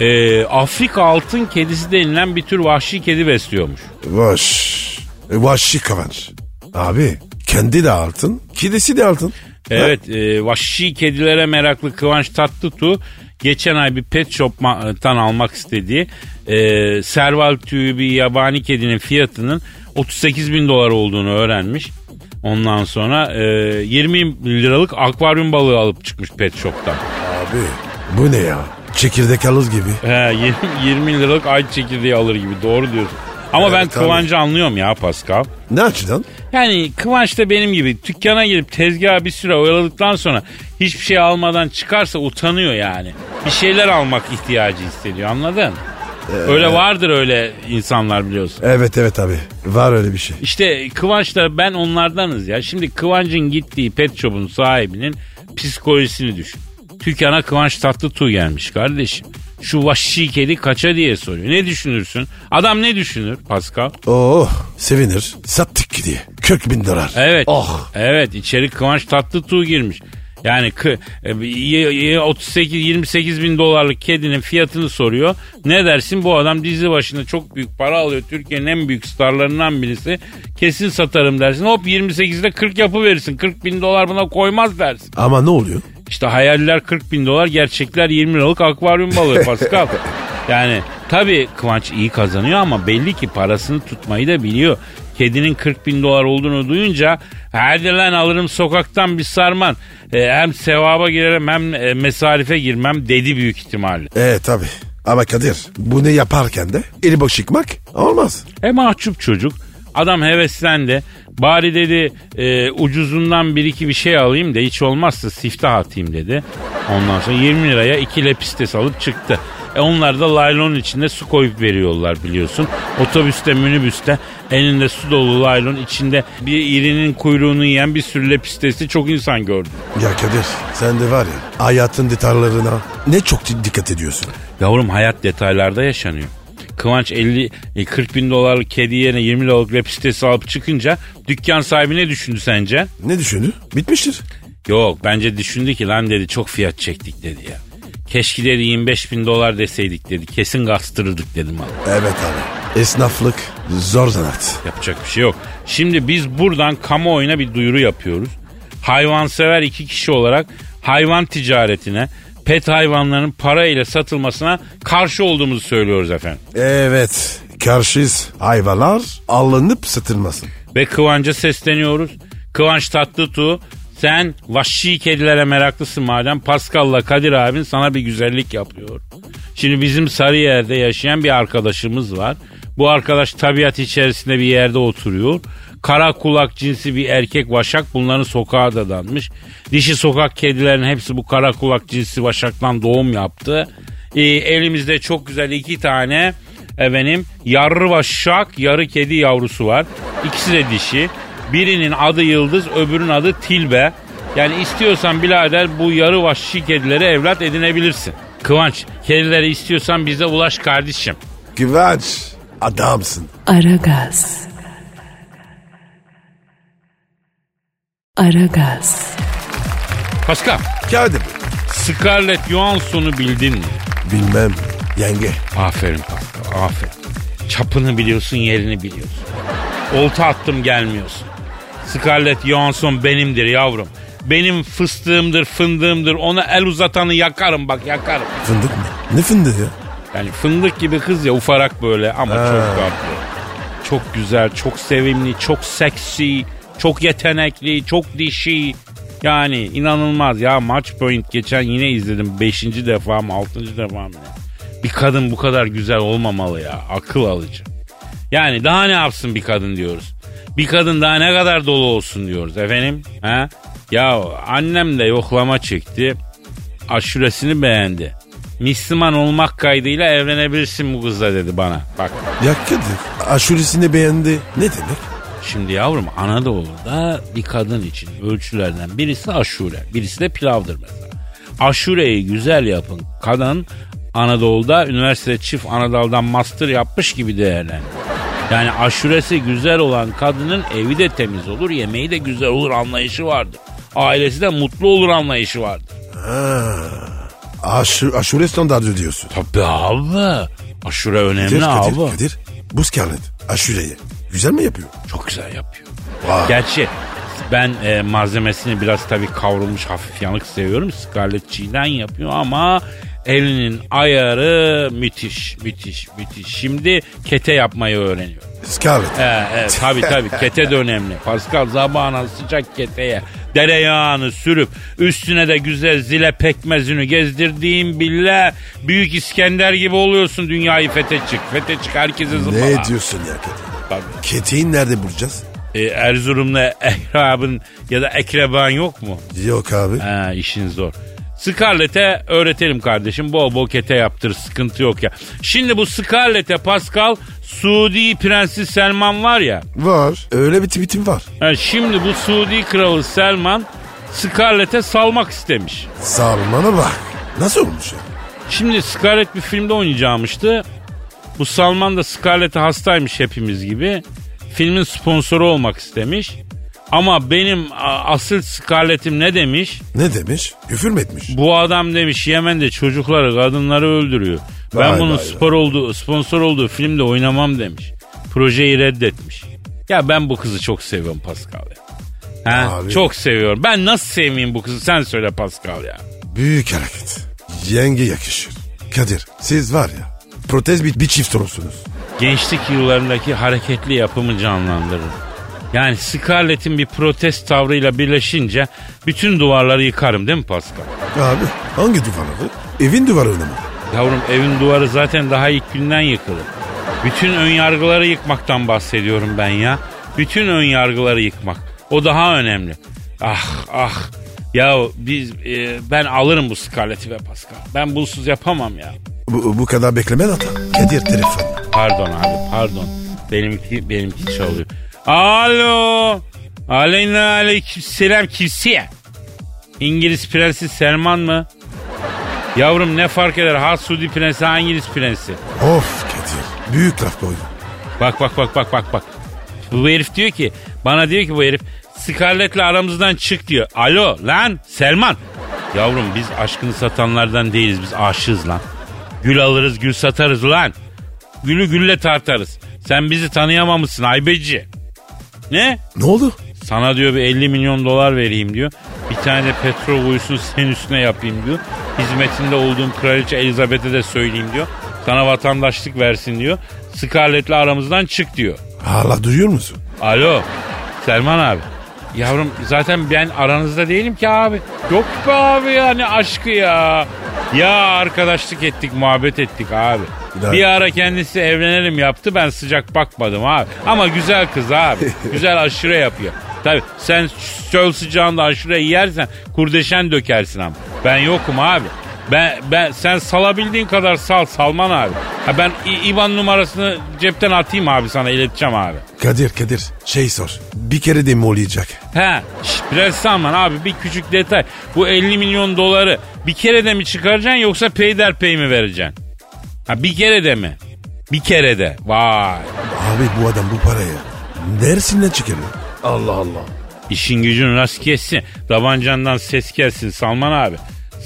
Ee, Afrika altın kedisi denilen bir tür vahşi kedi besliyormuş. Vaş. E, Vahşi kavanç. Abi kendi de altın. Kedisi de altın. Evet e, vahşi kedilere meraklı Kıvanç Tatlıtuğ geçen ay bir pet shop'tan almak istediği e, serval tüyü bir yabani kedinin fiyatının 38 bin dolar olduğunu öğrenmiş. Ondan sonra e, 20 liralık akvaryum balığı alıp çıkmış pet shop'tan. Abi bu ne ya? Çekirdek alır gibi. He, 20, 20 liralık ay çekirdeği alır gibi doğru diyorsun. Ama ben Evet, tabii. Kıvanç'ı anlıyorum ya Pascal. Ne açıdan? Yani Kıvanç da benim gibi dükkana girip tezgaha bir süre oyaladıktan sonra hiçbir şey almadan çıkarsa utanıyor yani. Bir şeyler almak ihtiyacı hissediyor anladın? Öyle vardır öyle insanlar biliyorsun. Evet evet abi. Var öyle bir şey. İşte Kıvanç da ben onlardanız ya. Şimdi Kıvanç'ın gittiği pet shop'un sahibinin psikolojisini düşün. Dükkana Kıvanç Tatlıtuğ gelmiş kardeşim. Şu vahşi kedi kaça diye soruyor. Ne düşünürsün? Adam ne düşünür Pascal? Oh sevinir. Sattık ki diye. 40 bin dolar. Evet. Oh. Evet içeri Kıvanç Tatlıtuğ girmiş. Yani kı- e, y- y- 38 28 bin dolarlık kedinin fiyatını soruyor. Ne dersin bu adam dizi başında çok büyük para alıyor. Türkiye'nin en büyük starlarından birisi. Kesin satarım dersin. Hop 28'de 40 yapı verirsin. 40 bin dolar buna koymaz dersin. Ama ne oluyor? İşte hayaller 40 bin dolar gerçekler 20 liralık akvaryum balığı Pascal. yani tabii Kıvanç iyi kazanıyor ama belli ki parasını tutmayı da biliyor. Kedinin 40 bin dolar olduğunu duyunca hadi lan alırım sokaktan bir sarman. E, hem sevaba girerim hem e, mesarife girmem dedi büyük ihtimalle. Evet tabi. Ama Kadir bunu yaparken de eli boş yıkmak olmaz. E mahcup çocuk. Adam heveslendi. Bari dedi e, ucuzundan bir iki bir şey alayım da hiç olmazsa siftah atayım dedi. Ondan sonra 20 liraya iki lepistes alıp çıktı. E onlar da laylonun içinde su koyup veriyorlar biliyorsun. Otobüste minibüste elinde su dolu laylon içinde bir irinin kuyruğunu yiyen bir sürü lepistesi çok insan gördüm. Ya Kadir sen de var ya hayatın detaylarına ne çok dikkat ediyorsun. Yavrum hayat detaylarda yaşanıyor. Kıvanç 50 e, 40 bin dolarlık kedi yerine 20 liralık lepistesi alıp çıkınca dükkan sahibi ne düşündü sence? Ne düşündü? Bitmiştir. Yok bence düşündü ki lan dedi çok fiyat çektik dedi ya. Keşke dedi 25 bin dolar deseydik dedi. Kesin kastırırdık dedim abi. Evet abi. Esnaflık zor zanaat. Yapacak bir şey yok. Şimdi biz buradan kamuoyuna bir duyuru yapıyoruz. Hayvansever iki kişi olarak hayvan ticaretine, pet hayvanların parayla satılmasına karşı olduğumuzu söylüyoruz efendim. Evet. Karşıyız. Hayvanlar alınıp satılmasın. Ve Kıvanç'a sesleniyoruz. Kıvanç Tatlıtuğ sen vahşi kedilere meraklısın madem Pascal'la Kadir abin sana bir güzellik yapıyor. Şimdi bizim Sarıyer'de yaşayan bir arkadaşımız var. Bu arkadaş tabiat içerisinde bir yerde oturuyor. Kara kulak cinsi bir erkek vaşak bunların sokağa dadanmış. Dişi sokak kedilerin hepsi bu kara kulak cinsi vaşaktan doğum yaptı. Ee, elimizde çok güzel iki tane efendim yarı vaşak yarı kedi yavrusu var. İkisi de dişi. Birinin adı Yıldız öbürünün adı Tilbe. Yani istiyorsan birader bu yarı vahşi kedileri evlat edinebilirsin. Kıvanç kedileri istiyorsan bize ulaş kardeşim. Kıvanç adamsın. Aragaz. Aragaz. Pascal Kadir Scarlett Johansson'u bildin mi? bilmem yenge. Aferin Pascal aferin. Çapını biliyorsun yerini biliyorsun. Olta attım gelmiyorsun. Scarlett Johansson benimdir yavrum. Benim fıstığımdır fındığımdır ona el uzatanı yakarım bak yakarım. Fındık mı? Ne fındığı ya? Yani fındık gibi kız ya ufarak böyle ama çok tatlı. Çok güzel, çok sevimli, çok seksi, çok yetenekli, çok dişi. Yani inanılmaz ya Match Point geçen yine izledim. Beşinci defa mı altıncı defa mı? Bir kadın bu kadar güzel olmamalı ya. Akıl alıcı. Yani daha ne yapsın bir kadın diyoruz. Bir kadın daha ne kadar dolu olsun diyoruz efendim. Ha? Ya annem de yoklama çekti. Aşuresini beğendi. Müslüman olmak kaydıyla evlenebilirsin bu kızla dedi bana. Bak Ya Kadir aşuresini beğendi. Ne demek? şimdi yavrum Anadolu'da bir kadın için ölçülerden birisi aşure, birisi de pilavdır mesela. Aşureyi güzel yapın. Kadın Anadolu'da üniversite çift Anadolu'dan master yapmış gibi değerlendiriyor. Yani aşuresi güzel olan kadının evi de temiz olur, yemeği de güzel olur anlayışı vardır. Ailesi de mutlu olur anlayışı vardır. Aşu, aşure standartı diyorsun. Tabii abi. Aşure önemli Kadir, abi. Kadir, Kadir. Bu Scarlett aşureyi güzel mi yapıyor? Çok güzel yapıyor. Vay. Gerçi ben e, malzemesini biraz tabii kavrulmuş hafif yanık seviyorum. Scarlett çiğden yapıyor ama elinin ayarı müthiş, müthiş, müthiş. Şimdi kete yapmayı öğreniyor. Scarlett. Ee, evet, tabii tabii kete de önemli. Pascal zabağına sıcak keteye dereyağını sürüp üstüne de güzel zile pekmezini gezdirdiğim bile Büyük İskender gibi oluyorsun dünyayı fete çık. Fete çık herkese zıpala. Ne diyorsun ya Kadir? Tabii. Keteği nerede bulacağız? Ee, Erzurum'da ekrabın ya da ekreban yok mu? Yok abi. Ha, işin zor. Scarlett'e öğretelim kardeşim. Bol bol kete yaptır sıkıntı yok ya. Şimdi bu Scarlett'e Pascal Suudi Prensi Selman var ya. Var. Öyle bir tweetim var. Ha, şimdi bu Suudi Kralı Selman Scarlett'e salmak istemiş. Salman'a bak. Nasıl olmuş ya? Şimdi Scarlett bir filmde oynayacakmıştı. Bu Salman da Scarlett'e hastaymış hepimiz gibi. Filmin sponsoru olmak istemiş. Ama benim asıl Scarlett'im ne demiş? Ne demiş? Küfür mü etmiş? Bu adam demiş Yemen'de çocukları, kadınları öldürüyor. Ben Vay bunun vay vay. spor olduğu, sponsor olduğu filmde oynamam demiş. Projeyi reddetmiş. Ya ben bu kızı çok seviyorum Pascal ya. Ha, Abi. çok seviyorum. Ben nasıl sevmeyeyim bu kızı sen söyle Pascal ya. Büyük hareket. Yenge yakışır. Kadir siz var ya protez bir, bir çift olursunuz. Gençlik yıllarındaki hareketli yapımı canlandırır. Yani Scarlett'in bir protest tavrıyla birleşince bütün duvarları yıkarım değil mi Pascal? Abi hangi duvarı? Evin duvarını mı? Yavrum evin duvarı zaten daha ilk günden yıkılır. Bütün ön yargıları yıkmaktan bahsediyorum ben ya. Bütün ön yargıları yıkmak. O daha önemli. Ah ah. Ya biz e, ben alırım bu Scarlett'i ve Pascal. Ben bulsuz yapamam ya. Bu, bu kadar beklemen hata. Kadir telefon. Pardon abi pardon. Benimki benimki çalıyor. Alo. Aleyna aleyküm selam kimseye. İngiliz prensi Selman mı? Yavrum ne fark eder ha Suudi prensi ha İngiliz prensi. Of Kadir. Büyük laf koydun. Bak bak bak bak bak bak. Bu herif diyor ki bana diyor ki bu herif Scarlett'le aramızdan çık diyor. Alo lan Selman. Yavrum biz aşkını satanlardan değiliz biz aşığız lan. Gül alırız gül satarız lan. Gülü gülle tartarız. Sen bizi tanıyamamışsın aybeci. Ne? Ne oldu? Sana diyor bir 50 milyon dolar vereyim diyor. Bir tane de petrol kuyusunu senin üstüne yapayım diyor. Hizmetinde olduğum kraliçe Elizabeth'e de söyleyeyim diyor. Sana vatandaşlık versin diyor. Scarlett'le aramızdan çık diyor. Hala duyuyor musun? Alo Selman abi. Yavrum zaten ben aranızda değilim ki abi. Yok be abi ya ne aşkı ya. Ya arkadaşlık ettik muhabbet ettik abi. Ya. Bir ara kendisi evlenelim yaptı ben sıcak bakmadım abi. Ama güzel kız abi. güzel aşure yapıyor. Tabi sen çöl sıcağında aşure yersen kurdeşen dökersin ama. Ben yokum abi. Ben, ben sen salabildiğin kadar sal Salman abi. Ha ben İ- İvan numarasını cepten atayım abi sana ileteceğim abi. Kadir Kadir şey sor. Bir kere de mi olacak? He şş, Prens Salman abi bir küçük detay. Bu 50 milyon doları bir kere de mi çıkaracaksın yoksa peyderpey mi vereceksin? Ha bir kere de mi? Bir kere de. Vay. Abi bu adam bu parayı neresinden çıkarıyor? Allah Allah. İşin gücün rast kessin. Tabancandan ses gelsin Salman abi.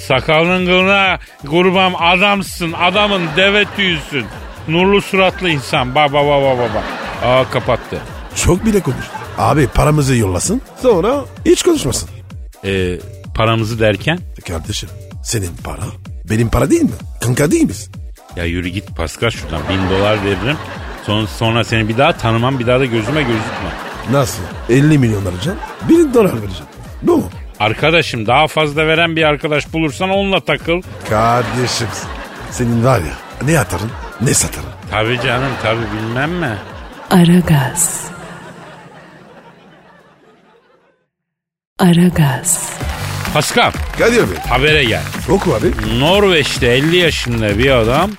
Sakalın kılına kurban adamsın. Adamın deve tüyüsün. Nurlu suratlı insan. Ba ba ba ba ba. ba. Aa kapattı. Çok bile konuş. Abi paramızı yollasın sonra hiç konuşmasın. Ee, paramızı derken? Kardeşim senin para benim para değil mi? Kanka değil miyiz? Ya yürü git Pascal şuradan. Bin dolar veririm. Son, sonra seni bir daha tanımam. Bir daha da gözüme gözükme. Nasıl? 50 milyon alacaksın. 1 dolar vereceksin. Bu mu? Arkadaşım daha fazla veren bir arkadaş bulursan onunla takıl. Kardeşim senin var ya ne atarın ne satarın. Tabii canım tabii bilmem mi? Aragaz. Aragaz. Pascal Kadir Bey habere gel. oku abi. Norveç'te 50 yaşında bir adam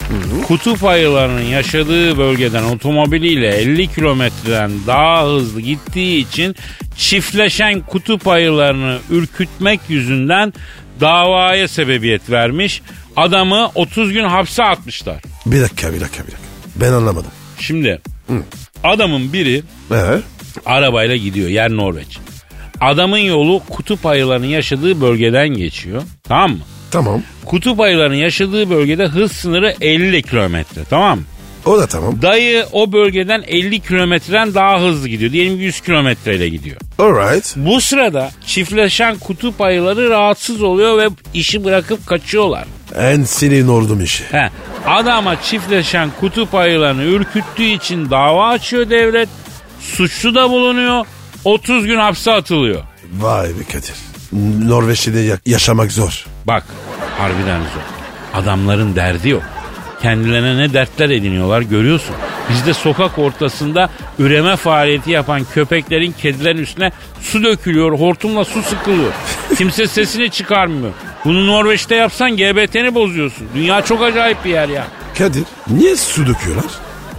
kutup ayılarının yaşadığı bölgeden otomobiliyle 50 kilometreden daha hızlı gittiği için çiftleşen kutup ayılarını ürkütmek yüzünden davaya sebebiyet vermiş. Adamı 30 gün hapse atmışlar. Bir dakika bir dakika bir dakika. Ben anlamadım. Şimdi adamın biri Ee? arabayla gidiyor yer Norveç. Adamın yolu kutup ayılarının yaşadığı bölgeden geçiyor. Tamam mı? Tamam. Kutup ayılarının yaşadığı bölgede hız sınırı 50 kilometre tamam mı? O da tamam. Dayı o bölgeden 50 kilometreden daha hızlı gidiyor. Diyelim 100 kilometreyle gidiyor. Alright. Bu sırada çiftleşen kutup ayıları rahatsız oluyor ve işi bırakıp kaçıyorlar. En senin ordum işi. He, adama çiftleşen kutup ayılarını ürküttüğü için dava açıyor devlet. Suçlu da bulunuyor. 30 gün hapse atılıyor. Vay be Kadir. Norveç'te ya- yaşamak zor. Bak harbiden zor. Adamların derdi yok. Kendilerine ne dertler ediniyorlar görüyorsun. Bizde sokak ortasında üreme faaliyeti yapan köpeklerin kedilerin üstüne su dökülüyor. Hortumla su sıkılıyor. Kimse sesini çıkarmıyor. Bunu Norveç'te yapsan GBT'ni bozuyorsun. Dünya çok acayip bir yer ya. Kadir niye su döküyorlar?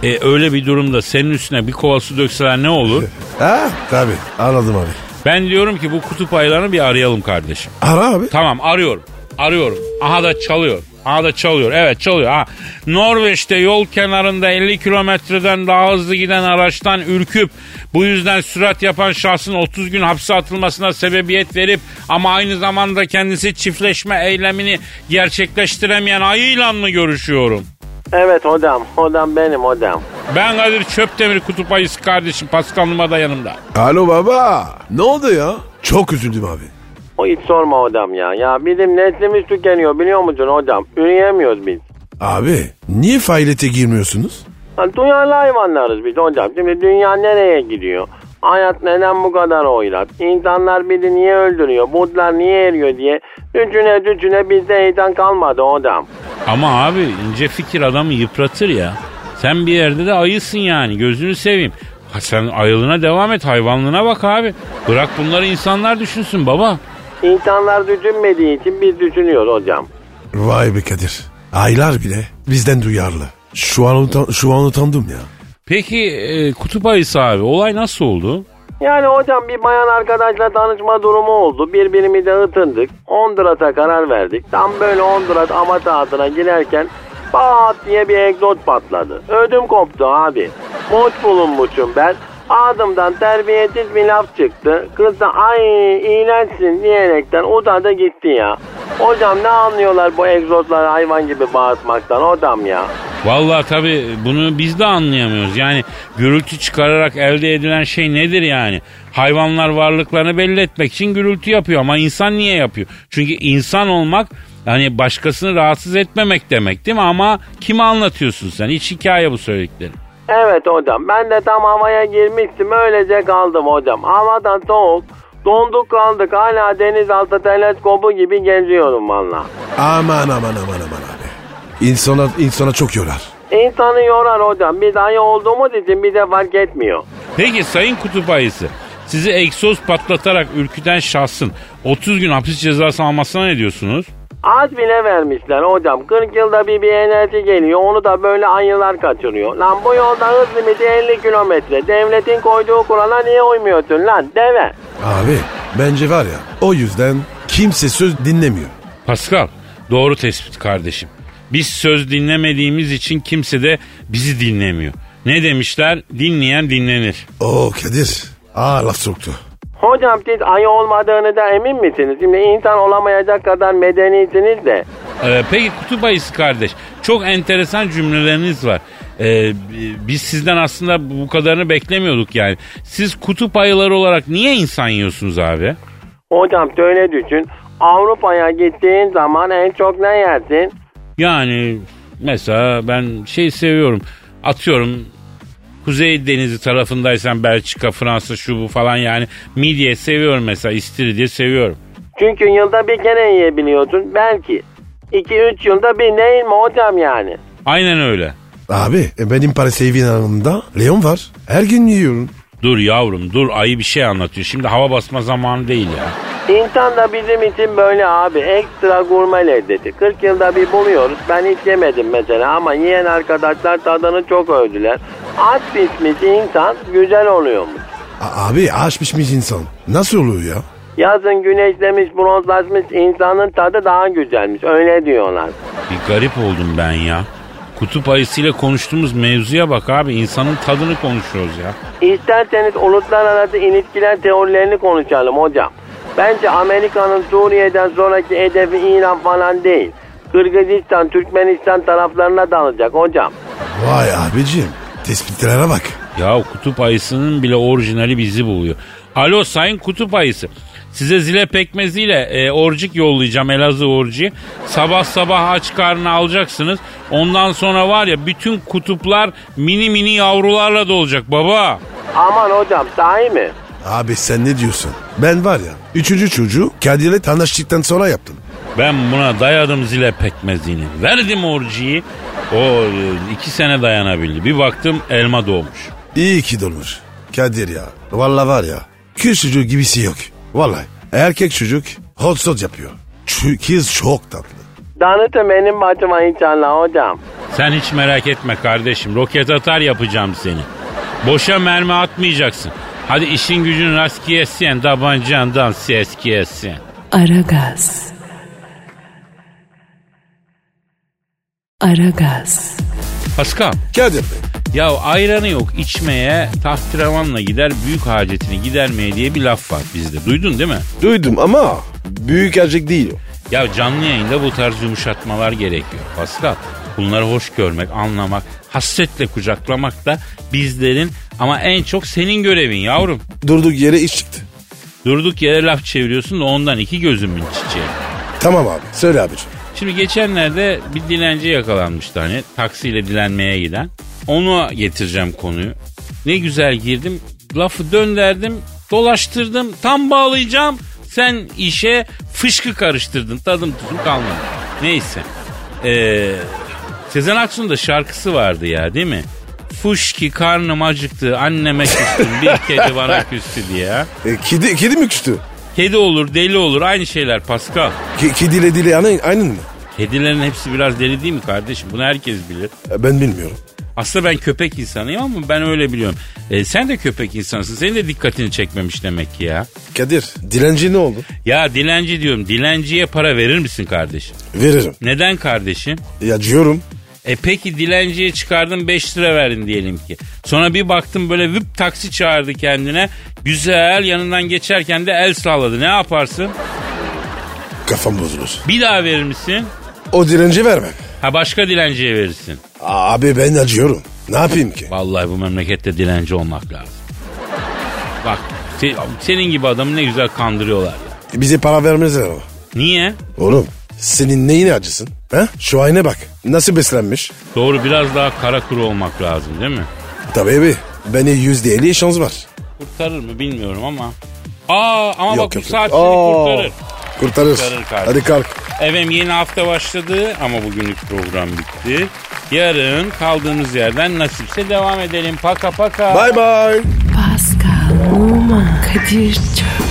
E öyle bir durumda senin üstüne bir kova su dökseler ne olur? Ha tabi anladım abi. Ben diyorum ki bu kutup ayılarını bir arayalım kardeşim. Ara abi. Tamam arıyorum. Arıyorum. Aha da çalıyor. Aha da çalıyor. Evet çalıyor. Ha. Norveç'te yol kenarında 50 kilometreden daha hızlı giden araçtan ürküp bu yüzden sürat yapan şahsın 30 gün hapse atılmasına sebebiyet verip ama aynı zamanda kendisi çiftleşme eylemini gerçekleştiremeyen ayıyla mı görüşüyorum? Evet hocam. Hocam benim hocam. Ben Kadir Çöptemir kutup ayısı kardeşim Pascal Numa da yanımda. Alo baba. Ne oldu ya? Çok üzüldüm abi. O hiç sorma hocam ya. Ya bizim neslimiz tükeniyor biliyor musun hocam? Üreyemiyoruz biz. Abi niye faaliyete girmiyorsunuz? Yani duyarlı hayvanlarız biz hocam. Şimdi dünya nereye gidiyor? Hayat neden bu kadar oylat? İnsanlar bizi niye öldürüyor? Butlar niye eriyor diye düşüne düşüne bizde heyecan kalmadı hocam. Ama abi ince fikir adamı yıpratır ya. Sen bir yerde de ayısın yani gözünü seveyim. Ha sen ayılığına devam et hayvanlığına bak abi. Bırak bunları insanlar düşünsün baba. İnsanlar düşünmediği için biz düşünüyoruz hocam. Vay be Kadir. Aylar bile bizden duyarlı. Şu an, utan- şu an utandım ya. Peki e, kutup ayısı abi olay nasıl oldu? Yani hocam bir bayan arkadaşla tanışma durumu oldu. Birbirimize ıtındık. Hondurat'a karar verdik. Tam böyle Honduras ama tahtına girerken pat diye bir egzoz patladı. Ödüm koptu abi. Boş bulunmuşum ben. Ağzımdan terbiyesiz bir laf çıktı. Kız da ay iğrençsin diyerekten uzadı gitti ya. Hocam ne anlıyorlar bu egzozlar hayvan gibi bağırtmaktan hocam ya. Vallahi tabii bunu biz de anlayamıyoruz. Yani gürültü çıkararak elde edilen şey nedir yani? Hayvanlar varlıklarını belli etmek için gürültü yapıyor ama insan niye yapıyor? Çünkü insan olmak hani başkasını rahatsız etmemek demek değil mi? Ama kime anlatıyorsun sen? Hiç hikaye bu söylediklerin. Evet hocam ben de tam havaya girmiştim öylece kaldım hocam. Havadan soğuk donduk kaldık hala denizaltı teleskobu gibi geziyorum valla. Aman aman aman aman abi. İnsana, insana çok yorar. İnsanı yorar hocam biz ayı olduğumuz için bize fark etmiyor. Peki sayın kutup ayısı sizi egzoz patlatarak ürküten şahsın 30 gün hapis cezası almasına ne diyorsunuz? Az bile vermişler hocam. 40 yılda bir bir enerji geliyor. Onu da böyle ayılar kaçırıyor. Lan bu yolda hız limiti 50 kilometre. Devletin koyduğu kurala niye uymuyorsun lan deve? Abi bence var ya o yüzden kimse söz dinlemiyor. Pascal doğru tespit kardeşim. Biz söz dinlemediğimiz için kimse de bizi dinlemiyor. Ne demişler? Dinleyen dinlenir. Oo Kadir. Aa laf soktu. Hocam siz ayı olmadığını da emin misiniz? Şimdi insan olamayacak kadar medenisiniz de. Ee, peki kutup ayısı kardeş. Çok enteresan cümleleriniz var. Ee, biz sizden aslında bu kadarını beklemiyorduk yani. Siz kutup ayıları olarak niye insan yiyorsunuz abi? Hocam şöyle düşün. Avrupa'ya gittiğin zaman en çok ne yersin? Yani mesela ben şey seviyorum. Atıyorum Kuzey Denizi tarafındaysan Belçika, Fransa şu bu falan yani midye seviyorum mesela istiridye seviyorum. Çünkü yılda bir kere yiyebiliyorsun belki. 2-3 yılda bir mi hocam yani? Aynen öyle. Abi e, benim Paris evin yanında Leon var. Her gün yiyorum. Dur yavrum dur ayı bir şey anlatıyor. Şimdi hava basma zamanı değil ya. İnsan da bizim için böyle abi ekstra gurme lezzeti. 40 yılda bir buluyoruz. Ben hiç yemedim mesela ama yiyen arkadaşlar tadını çok övdüler. Aç pişmiş insan güzel oluyormuş. A- abi aç pişmiş insan. Nasıl oluyor ya? Yazın güneşlemiş bronzlaşmış insanın tadı daha güzelmiş öyle diyorlar. Bir garip oldum ben ya. Kutup ayısıyla konuştuğumuz mevzuya bak abi insanın tadını konuşuyoruz ya. İsterseniz uluslararası ilişkiler teorilerini konuşalım hocam. Bence Amerika'nın Suriye'den sonraki hedefi İran falan değil. Kırgızistan, Türkmenistan taraflarına dalacak hocam. Vay abicim. Tespitlere bak. Ya kutup ayısının bile orijinali bizi buluyor. Alo sayın kutup ayısı. Size zile pekmeziyle e, orcik yollayacağım Elazığ orciği. Sabah sabah aç karnına alacaksınız. Ondan sonra var ya bütün kutuplar mini mini yavrularla dolacak baba. Aman hocam sahi mi? Abi sen ne diyorsun? Ben var ya üçüncü çocuğu Kadir'le tanıştıktan sonra yaptım. Ben buna dayadım zile pekmezini. Verdim orciyi. O iki sene dayanabildi. Bir baktım elma doğmuş. İyi ki dolmuş. Kadir ya. Vallahi var ya. Çocuğu gibisi yok. Vallahi. Erkek çocuk hot shot yapıyor. Kız çok tatlı. Danıtı benim başıma inşallah hocam. Sen hiç merak etme kardeşim. Roket atar yapacağım seni. Boşa mermi atmayacaksın. Hadi işin gücün rast yesin. Tabancandan ses yesin. Aragaz. Aragaz. Pascal. Kadir Bey. Ya ayranı yok içmeye tahterevanla gider büyük hacetini gidermeye diye bir laf var bizde. Duydun değil mi? Duydum ama büyük erkek değil o. Ya canlı yayında bu tarz yumuşatmalar gerekiyor Pascal. Bunları hoş görmek, anlamak, hasretle kucaklamak da bizlerin ama en çok senin görevin yavrum. Durduk yere iş çıktı. Durduk yere laf çeviriyorsun da ondan iki gözümün çiçeği. Tamam abi söyle abicim. Şimdi geçenlerde bir dilenci yakalanmıştı hani taksiyle dilenmeye giden. Onu getireceğim konuyu. Ne güzel girdim lafı dönderdim dolaştırdım tam bağlayacağım. Sen işe fışkı karıştırdın tadım tuzum kalmadı. Neyse. Ee, Sezen Aksu'nun da şarkısı vardı ya değil mi? Fuşki karnım acıktı anneme küstüm bir kedi bana küstü diye. E, kedi, kedi mi küstü? Kedi olur deli olur aynı şeyler Pascal. Ke, kediyle dili aynı, aynı mı? Kedilerin hepsi biraz deli değil mi kardeşim? Bunu herkes bilir. E, ben bilmiyorum. Aslında ben köpek insanıyım ama ben öyle biliyorum. E, sen de köpek insansın. Senin de dikkatini çekmemiş demek ki ya. Kadir dilenci ne oldu? Ya dilenci diyorum. Dilenciye para verir misin kardeşim? Veririm. Neden kardeşim? Ya diyorum. E peki dilenciye çıkardın 5 lira verdin diyelim ki. Sonra bir baktım böyle vıp taksi çağırdı kendine. Güzel yanından geçerken de el salladı. Ne yaparsın? Kafam bozulur. Bir daha verir misin? O dilenci vermem. Ha başka dilenciye verirsin. Abi ben acıyorum. Ne yapayım ki? Vallahi bu memlekette dilenci olmak lazım. Bak se- senin gibi adamı ne güzel kandırıyorlar ya. Bize para vermezler ama. Niye? Oğlum senin neyine acısın? Ha? Şu ayna bak. Nasıl beslenmiş? Doğru biraz daha kara kuru olmak lazım değil mi? Tabii abi. Beni yüzde elli şans var. Kurtarır mı bilmiyorum ama. Aa ama bak bu saat seni kurtarır. Kurtarır. Kurtarır kardeşim. Hadi kalk. Efendim yeni hafta başladı ama bugünlük program bitti. Yarın kaldığımız yerden nasipse devam edelim. Paka paka. Bye bye. Pascal, Oman, Kadir çok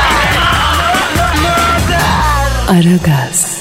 Aragaz.